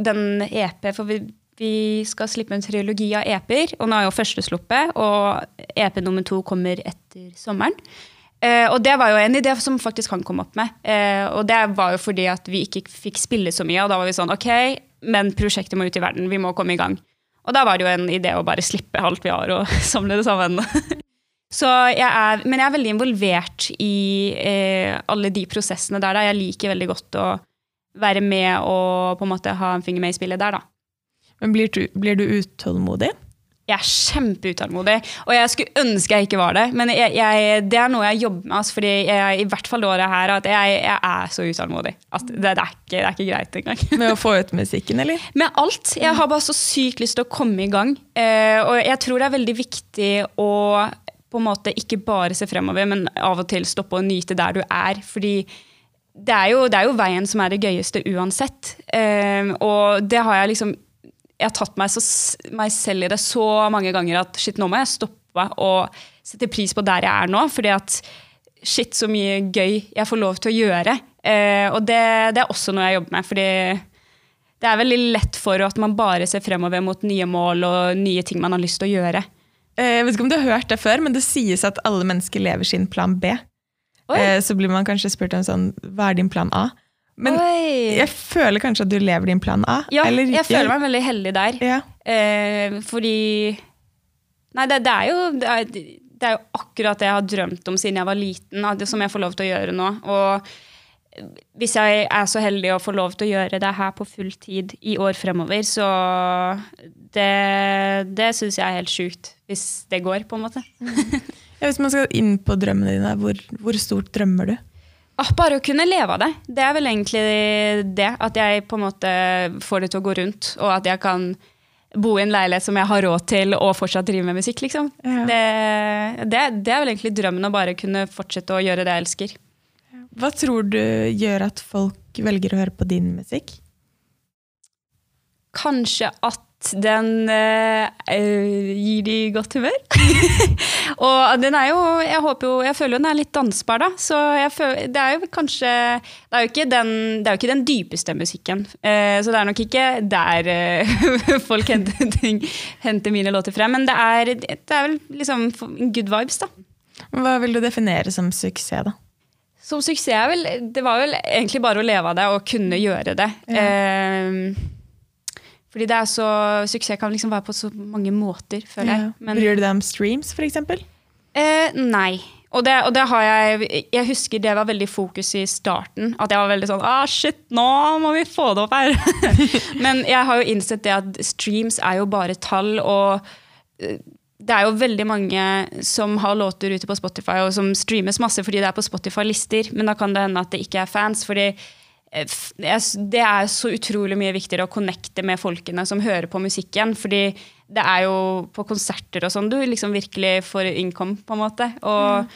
den EP, for vi, vi skal slippe en trilogi av EP-er. Og nå er jo første sluppet, og EP nummer to kommer etter sommeren. Eh, og det var jo en idé som faktisk han kom opp med. Eh, og det var jo fordi at vi ikke fikk spille så mye, og da var vi sånn OK, men prosjektet må ut i verden, vi må komme i gang. Og da var det jo en idé å bare slippe alt vi har, og samle det sammen. Så jeg er, men jeg er veldig involvert i eh, alle de prosessene der. Da. Jeg liker veldig godt å være med og på en måte ha en finger med i spillet der, da. Men blir du, blir du utålmodig? Jeg er kjempeutålmodig, og jeg skulle ønske jeg ikke var det. Men jeg, jeg, det er noe jeg jobber med, altså, fordi jeg, i hvert fall det året her, at jeg, er så utålmodig. Altså, det, det, er ikke, det er ikke greit engang. Med å få ut musikken, eller? Med alt. Jeg har bare så sykt lyst til å komme i gang. Eh, og jeg tror det er veldig viktig å på en måte ikke bare se fremover, men av og til stoppe og nyte der du er. Fordi det er jo, det er jo veien som er det gøyeste uansett. Eh, og det har jeg liksom Jeg har tatt meg, så, meg selv i det så mange ganger at shit, nå må jeg stoppe og sette pris på der jeg er nå. fordi at shit, så mye gøy jeg får lov til å gjøre. Eh, og det, det er også noe jeg jobber med. fordi det er veldig lett for at man bare ser fremover mot nye mål og nye ting man har lyst til å gjøre. Eh, Jeg vet ikke om du har hørt det før, men det sies at alle mennesker lever sin plan B. Eh, Så blir man kanskje spurt om sånn, hva er din plan A? Men Oi. jeg føler kanskje at du lever din plan A. Ja, eller- jeg føler meg veldig heldig der. ja. Eh, fordi Nei, det, det, er jo, det, er, det er jo akkurat det jeg har drømt om siden jeg var liten, det som jeg får lov til å gjøre nå. Og hvis jeg er så heldig å få lov til å gjøre det her på full tid i år fremover, så det, det syns jeg er helt sjukt. Hvis det går, på en måte. Ja, Hvis man skal inn på drømmene dine, hvor, hvor stort drømmer du? Ah, bare å kunne leve av det. Det er vel egentlig det. At jeg på en måte får det til å gå rundt, og at jeg kan bo i en leilighet som jeg har råd til, og fortsatt drive med musikk. liksom. Ja. Det, det, det er vel egentlig drømmen å bare kunne fortsette å gjøre det jeg elsker. Hva tror du gjør at folk velger å høre på din musikk? Kanskje at den eh, eh, gir de godt humør. og den er jo Jeg håper jo, jeg føler jo den er litt dansbar, da. Så føler, det er jo kanskje Det er jo ikke den, det jo ikke den dypeste musikken. Uh, så det er nok ikke der uh, folk henter, ting, henter mine låter frem. Men det er, det er vel liksom good vibes, da. Hva vil du definere som suksess, da? Som suksess er vel Det var vel egentlig bare å leve av det og kunne gjøre det. Eh, fordi det er så, Suksess kan liksom være på så mange måter, føler jeg. Ja. Bryr du deg om streams, eksempel? Eh, nei. Og det, og det har jeg Jeg husker det var veldig fokus i starten. At jeg var veldig sånn ah, Shit, nå må vi få det opp her! Men jeg har jo innsett det at streams er jo bare tall, og eh, det er jo veldig mange som har låter ute på Spotify, og som streames masse fordi det er på Spotify-lister, men da kan det hende at det ikke er fans. fordi det er så utrolig mye viktigere å connecte med folkene som hører på musikken. fordi det er jo på konserter og sånn du liksom virkelig får income, på en måte. Og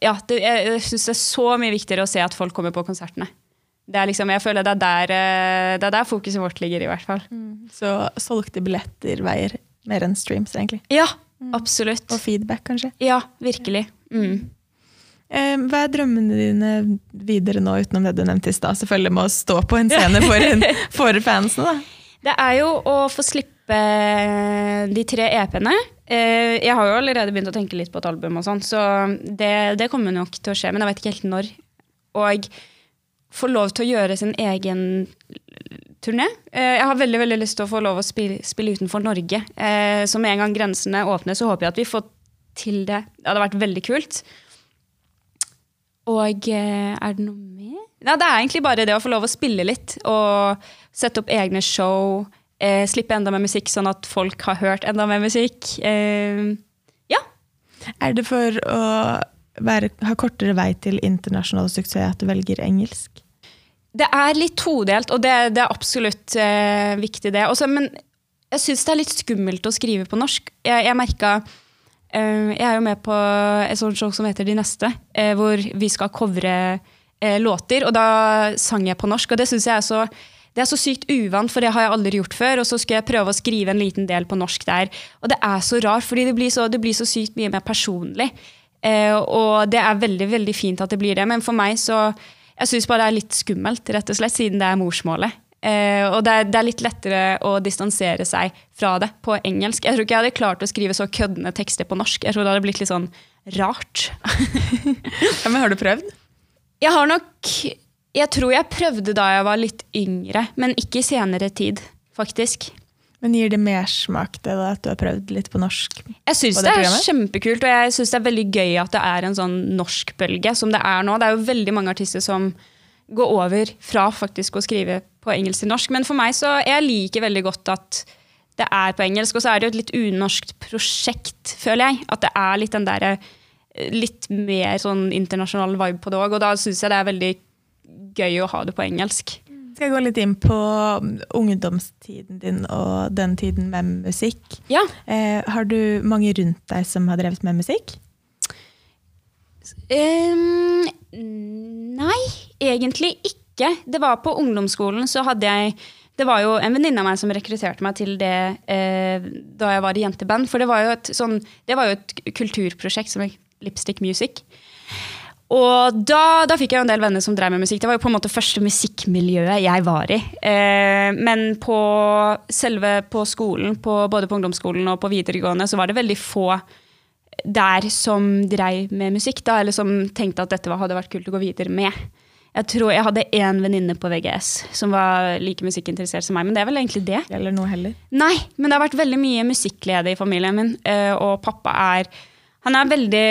ja, det, jeg, jeg syns det er så mye viktigere å se at folk kommer på konsertene. Det er liksom, jeg føler det er, der, eh, det er der fokuset vårt ligger, i hvert fall. Så solgte billetter veier mer enn streams, egentlig. Ja, absolutt. Og feedback, kanskje. Ja, virkelig. Mm. Eh, Hva er drømmene dine videre nå, utenom det du nevnte i stad? Selvfølgelig med å stå på en scene for, en, for fansene, da. Det er jo å få slippe de tre EP-ene. Eh, Jeg har jo allerede begynt å tenke litt på et album, og sånn, så det, det kommer nok til å skje. Men jeg vet ikke helt når. Og få lov til å gjøre sin egen turné. Eh, Jeg har veldig veldig lyst til å få lov å spille, spille utenfor Norge. Eh, Så med en gang grensene åpner, så håper jeg at vi får til det. Det hadde vært veldig kult. Og eh, er det noe mer? Nei, det er egentlig bare det å få lov å spille litt og sette opp egne show. Eh, slippe enda mer musikk, sånn at folk har hørt enda mer musikk. Eh, ja. Er det for å være, ha kortere vei til internasjonal suksess at du velger engelsk? Det er litt todelt, og det, det er absolutt eh, viktig, det. Også, men jeg syns det er litt skummelt å skrive på norsk. Jeg, jeg merka jeg er jo med på et sånt show som heter De neste, eh, hvor vi skal covre eh, låter. Og da sang jeg på norsk, og det syns jeg er så er så sykt uvant, for det har jeg aldri gjort før. Og så skal jeg prøve å skrive en liten del på norsk der. Og det er så rart, fordi det blir så, det blir så sykt mye mer personlig. Eh, og det er veldig veldig fint at det blir det, men for meg så Jeg syns bare det er litt skummelt, rett og slett, siden det er morsmålet. Eh, og det er, det er, litt lettere å distansere seg fra det på engelsk. Jeg tror ikke jeg hadde klart å skrive så køddende tekster på norsk. Jeg tror det hadde blitt litt sånn rart. ja, men har du prøvd? Jeg har nok Jeg tror jeg prøvde da jeg var litt yngre, men ikke i senere tid, faktisk. Men gir det mersmak det da, at du har prøvd litt på norsk? Jeg syns det, det er kjempekult, og jeg syns det er veldig gøy at det er en sånn norskbølge som det er nå. Det er jo veldig mange artister som går over fra faktisk å skrive på engelsk til norsk. Men for meg så jeg liker veldig godt at det er på engelsk. Og så er det jo et litt unorskt prosjekt, føler jeg. At det er litt den derre litt mer sånn internasjonal vibe på det òg. Og da syns jeg det er veldig gøy å ha det på engelsk. Skal jeg gå litt inn på ungdomstiden din og den tiden med musikk? Ja. Eh, har du mange rundt deg som har drevet med musikk? Um, nei, egentlig ikke. Det var på ungdomsskolen så hadde jeg det var jo en venninne av meg som rekrutterte meg til det eh, da jeg var i jenteband. For det var jo et, sånn, var jo et kulturprosjekt som Lipstick Music. Og da, da, fikk jeg jo en del venner som drev med musikk. Det var jo på en måte første musikkmiljøet jeg var i. Eh, men på selve på skolen, på, både på ungdomsskolen og på videregående, så var det veldig få der som drev med musikk. Da, eller som tenkte at dette hadde vært kult å gå videre med. Jeg tror jeg hadde én venninne på VGS som var like musikkinteressert som meg. Men det er vel egentlig det. Eller noe heller. Nei, men det har vært veldig mye musikklede i familien min. Eh, og pappa er Han er veldig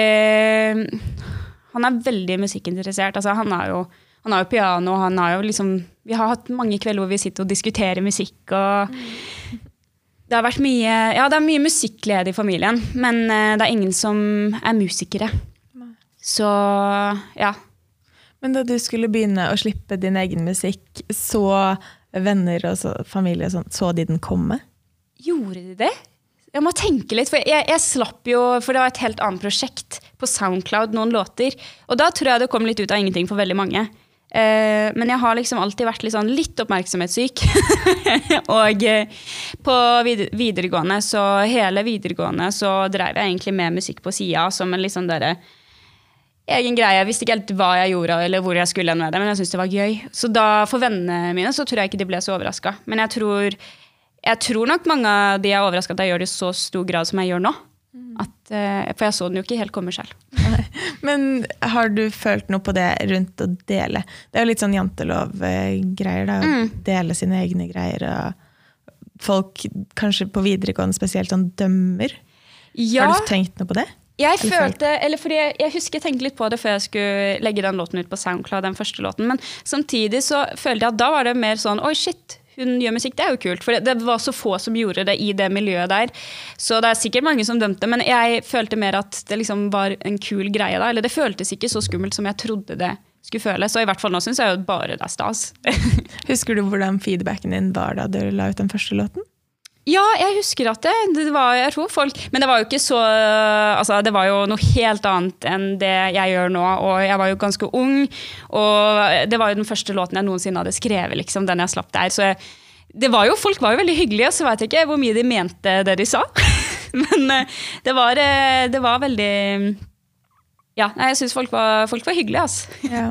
han er veldig musikkinteressert. Altså, han, har jo, han har jo piano, han har jo liksom Vi har hatt mange kvelder hvor vi sitter og diskuterer musikk. og det har vært mye, ja, det er mye musikklede i familien, men uh, det er ingen som er musikere. Så ja. Men da du skulle begynne å slippe din egen musikk, så venner og så, familie og så de den komme? Gjorde de det? Jeg må tenke litt, for jeg, jeg, slapp jo For det var et helt annet prosjekt på Soundcloud, noen låter. Og da tror jeg det kom litt ut av ingenting for veldig mange. Uh, men jeg har liksom alltid vært litt, sånn, litt oppmerksomhetssyk. og uh, på videregående, så hele videregående, så drev jeg egentlig med musikk på sida som en litt sånn derre egen greie. Jeg visste ikke helt hva jeg gjorde eller hvor jeg skulle med det, men jeg syntes det var gøy. Så da, for vennene mine så tror jeg ikke de ble så overraska. Men jeg tror, jeg tror nok mange av de er overraska at jeg gjør det i så stor grad som jeg gjør nå. At, uh, for jeg så den jo ikke helt komme selv. Men har du følt noe på det rundt å dele? Det er jo litt sånn jantelov-greier. da, mm. Dele sine egne greier. og Folk kanskje på videregående spesielt sånn dømmer. Ja. Har du tenkt noe på det? Jeg følte, eller fordi jeg, jeg, husker jeg tenkte litt på det før jeg skulle legge den låten ut på SoundCloud. den første låten, Men samtidig så følte jeg at da var det mer sånn Oi, shit, hun gjør musikk, det er jo kult. For det, var så få som gjorde det i det miljøet der. Så det er sikkert mange som dømte, men jeg følte mer at det liksom var en kul greie da. Eller det føltes ikke så skummelt som jeg trodde det skulle føles. Og i hvert fall nå syns jeg jo bare det er stas. Husker du hvordan feedbacken din var da du la ut den første låten? Ja, jeg husker at det, det var, jeg tror folk, Men det var jo ikke så altså, Det var jo noe helt annet enn det jeg gjør nå. Og jeg var jo ganske ung. Og det var jo den første låten jeg noensinne hadde skrevet, liksom, den jeg slapp der. Så jeg, det var jo, folk var jo veldig hyggelige, så veit jeg ikke hvor mye de mente det de sa. men eh, det var, eh, det var veldig Ja, jeg syns folk, folk, var hyggelige, altså. Ja.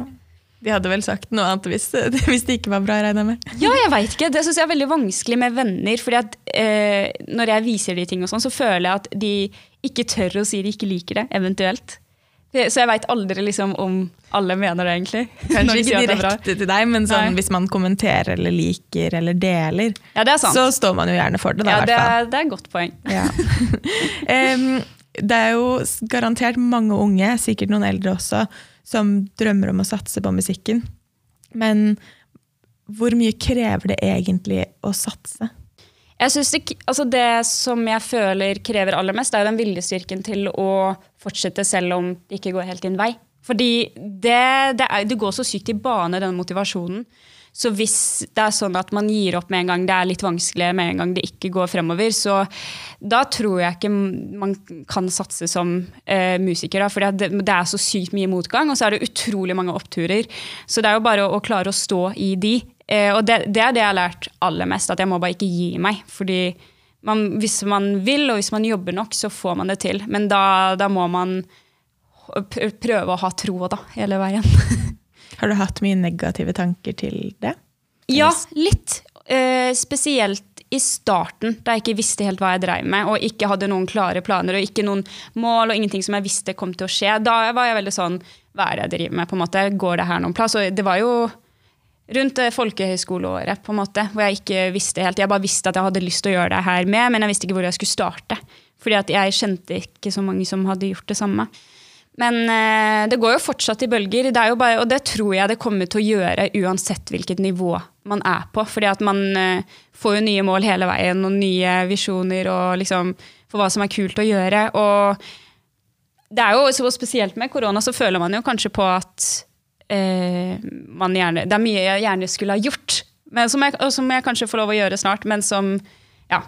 De hadde vel sagt noe annet hvis, hvis det ikke var bra, regner jeg med. Ja, jeg veit ikke. Det syns jeg er veldig vanskelig med venner. fordi at eh, Når jeg viser de ting, og sånn, så føler jeg at de ikke tør å si de ikke liker det, eventuelt. Så jeg veit aldri liksom, om alle mener det, egentlig. Kanskje ikke direkte til deg, men sånn, hvis man kommenterer eller liker eller deler, ja, så står man jo gjerne for det. Da, ja, det er, det er et godt poeng. Ja. um, det er jo garantert mange unge, sikkert noen eldre også, som drømmer om å satse på musikken. Men hvor mye krever det egentlig å satse? Jeg synes det, altså det som jeg føler krever aller mest, er jo den viljestyrken til å fortsette selv om det ikke går helt din vei. Fordi det, det, er, det går så sykt i bane, den motivasjonen. Så hvis det er sånn at man gir opp med en gang det er litt vanskelig, med en gang det ikke går fremover, så da tror jeg ikke man kan satse som eh, musiker. Da, for det, det, er så sykt mye motgang, og så er det utrolig mange oppturer. Så det er jo bare å, å klare å stå i de. Eh, og det, det, er det jeg har lært aller mest, at jeg må bare ikke gi meg. fordi man, hvis man vil, og hvis man jobber nok, så får man det til. Men da, da må man prøve å ha tro da, hele veien. Har du hatt mye negative tanker til det? Ja, litt. Eh, spesielt i starten, da jeg ikke visste helt hva jeg drev med, og ikke hadde noen klare planer og ikke noen mål og ingenting som jeg visste kom til å skje. Da var jeg veldig sånn Hva er det jeg driver med? på en måte? Går det her noen plass? Og det var jo rundt folkehøyskoleåret, på en måte, hvor jeg ikke visste helt. Jeg bare visste at jeg hadde lyst til å gjøre det her med, men jeg visste ikke hvor jeg skulle starte. Fordi at jeg kjente ikke så mange som hadde gjort det samme. Men eh, det går jo fortsatt i bølger, det bare, og det tror jeg det kommer til å gjøre uansett hvilket nivå man er på. Fordi at man eh, får jo nye mål hele veien og nye visjoner og liksom for hva som er kult å gjøre. Og det er jo så spesielt med korona, så føler man jo kanskje på at eh, gjerne, det er mye jeg gjerne skulle ha gjort, men som jeg, som jeg kanskje får lov å gjøre snart, men som Ja.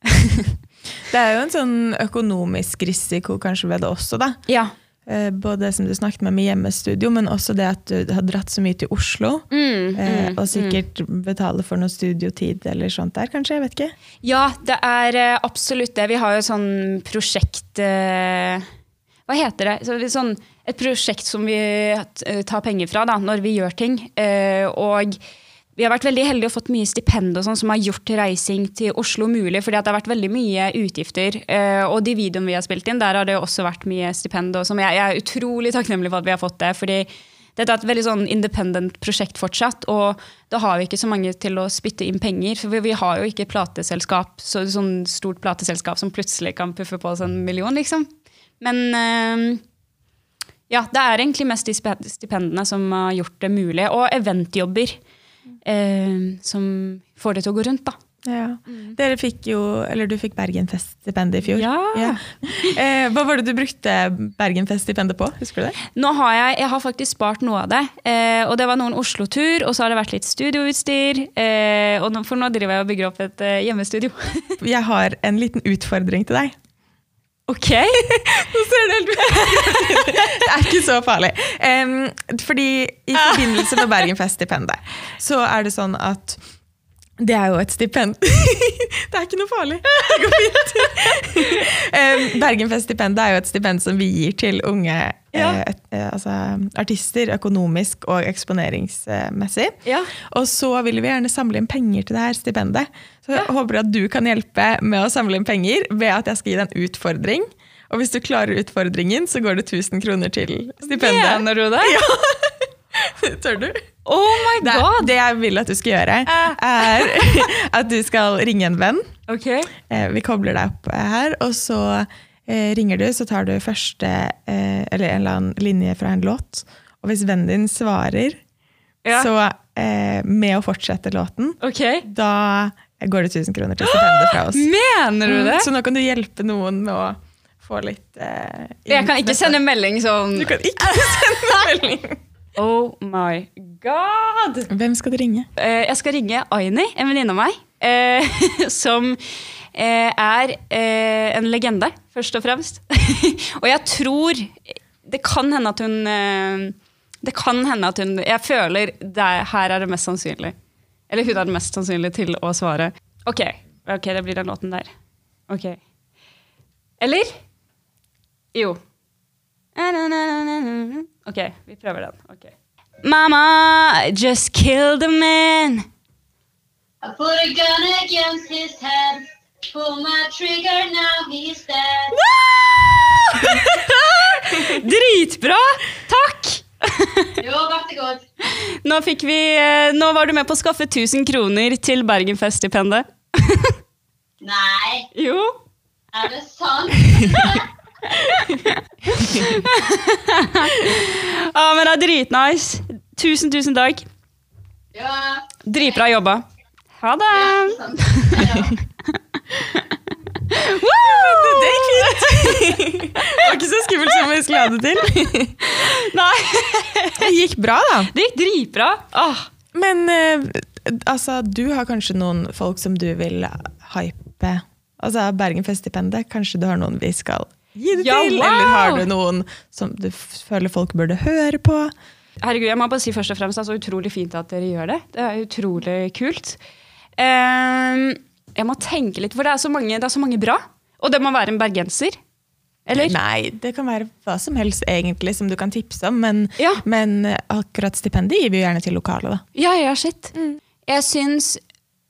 det er jo en sånn økonomisk risiko kanskje ved det også, da. Ja. Eh, både det som du snakket med med hjemmestudio, men også det at du har dratt så mye til Oslo. Mm, eh, mm, og sikkert mm. betale for noe studiotid eller sånt der, kanskje? Jeg vet ikke. Ja, det er eh, absolutt det. Vi har jo sånn prosjekt Hva heter det? sånn et prosjekt som vi eh, tar penger fra da, når vi gjør ting. Eh, og vi har vært veldig heldige og fått mye stipend og sånn, som har gjort reising til Oslo mulig. fordi det har vært veldig mye utgifter. Eh, og de videoene vi har spilt inn, der har det også vært mye stipend. Og jeg, jeg er utrolig takknemlig for at vi har fått det. fordi dette er et veldig sånn independent prosjekt fortsatt, og da har vi ikke så mange til å spytte inn penger. For vi, har jo ikke plateselskap, så, sånn stort plateselskap som plutselig kan puffe på oss en million, liksom. Men ja, det er egentlig mest de stipendene som har gjort det mulig. Og eventjobber eh, som får det til å gå rundt, da. Ja. Mm. Dere fikk jo, eller Du fikk Bergenfest-stipendet i fjor. Ja. ja. Eh, hva var det du brukte Bergenfest-stipendet på? Husker du det? Nå har jeg, jeg har faktisk spart noe av det. Eh, og Det var noen Oslo-tur, og så har det vært litt studioutstyr. Eh, og nå, for nå driver jeg og bygger opp et eh, hjemmestudio. jeg har en liten utfordring til deg. Ok! Nå ser det helt Det er ikke så farlig. Um, fordi i forbindelse med Bergenfest-stipendet så er det sånn at det er jo et stipend. det er ikke noe farlig. Det går fint. Bergenfest-stipendet er jo et stipend som vi gir til unge ja. eh, eh, altså, artister, økonomisk og eksponeringsmessig. Ja. Og så vil vi gjerne samle inn penger til det her stipendet. Så jeg håper at du kan hjelpe med å samle inn penger ved at jeg skal gi deg en utfordring. Og hvis du klarer utfordringen, så går det 1000 kroner til stipendet. Mener du det? Ja. Tør du? Oh my god! Det, det, jeg vil at du skal gjøre, er at du skal ringe en venn. Okay. Eh, vi kobler deg opp her, og så ringer du, så tar du første Eller en eller annen linje fra en låt. Og hvis vennen din svarer, ja. så med å fortsette låten, okay. da går det 1000 kroner til stipendet fra oss. Mener du det? Mm, så nå kan du hjelpe noen med å få litt eh, Jeg kan ikke sende melding sånn Du kan ikke sende melding! Oh my god! Hvem skal du ringe? Uh, jeg skal ringe Aini, en venninne av meg. Som er en legende, først og fremst. og jeg tror Det kan hende at hun Det kan hende at hun Jeg føler det, her er det mest sannsynlig. Eller hun er det mest sannsynlig til å svare. Ok, ok, det blir den låten der. Ok. Eller? Jo. Ok, vi prøver den. Okay. Mama just killed a man. I put a gun against his head. Pull my trigger, now he's dead. Dritbra! Takk! jo, vær så god. Nå, vi, eh, nå var du med på å skaffe 1000 kroner til Bergenfest-stipendet. Nei. Jo. Er det sant? ah, men det er dritnice. Tusen, tusen takk. Ja. Dritbra jobba. Ha det. Ja, det gikk fint! Det var ikke så skummelt som vi skulle ha det til. Nei. Det gikk bra, da. Det gikk dritbra. Åh, Men eh, altså, du har kanskje noen folk som du vil hype? Altså Bergenfeststipendet, kanskje du har noen vi skal gi det Ja, til? wow! Eller har du noen som du føler folk burde høre på? Herregud, jeg må bare si først og fremst, det er så utrolig fint at dere gjør det. Det er utrolig kult. Ehm, jeg må tenke litt, for det er, så mange, det er så mange bra. Og det må være en bergenser. Eller? Nei, det kan være hva som helst egentlig som du kan tipse om, men, Ja. men akkurat stipendet gir vi jo gjerne til lokale, da. Ja, ja, shit. Jeg syns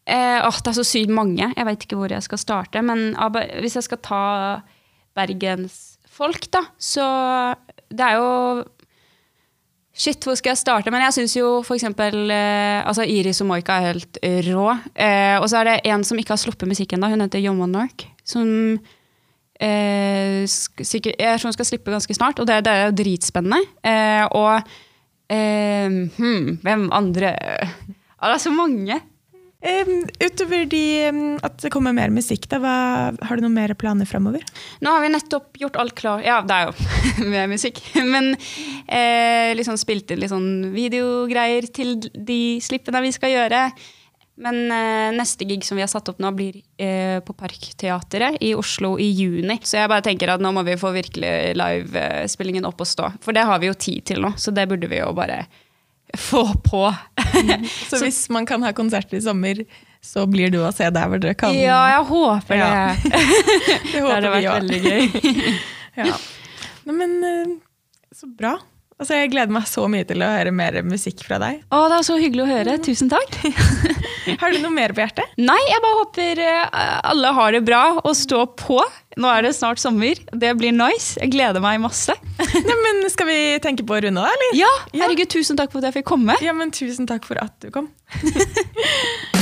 eh, åh, Det er så sykt mange. Jeg veit ikke hvor jeg skal starte. Men hvis jeg skal ta bergensfolk, da, så Det er jo Shit, hvor skal jeg starte? Men jeg syns jo eksempel eh, altså Iris og Moika er helt rå. Eh, og så er det en som ikke har sluppet musikk ennå. Hun heter Yoman Nork. Som eh, sikkert, jeg tror hun skal slippe ganske snart, og det, det er jo dritspennende. Eh, og eh, hmm, hvem andre det er så mange. Um, utover de, um, at det kommer mer musikk, da, hva, har du noen mer planer framover? Nå har vi nettopp gjort alt klar. Ja, det er jo med musikk. Men eh, liksom spilt inn litt sånn videogreier til de slippene vi skal gjøre. Men eh, neste gig som vi har satt opp nå, blir eh, på Parkteatret i Oslo i juni. Så jeg bare tenker at nå må vi få virkelig livespillingen opp og stå. For det har vi jo tid til nå, så det burde vi jo bare få på. Så hvis man kan ha konsert i sommer, så blir du å se der hvor dere kan. Ja, jeg håper det. Det Det håper hadde vi vært veldig gøy. Ja. Nei, men eh, så bra. Altså, jeg gleder meg så mye til å høre mer musikk fra deg. Å, det er så hyggelig å høre. Tusen takk. Har du noe mer på hjertet? Nei, jeg bare håper eh, alle har det bra og står på. Nå er det snart sommer. Det blir nice. Jeg gleder meg masse. Nei, men Skal vi tenke på å runde av, eller? Ja, herregud, tusen takk for at jeg fikk komme. Ja, men Tusen takk for at du kom.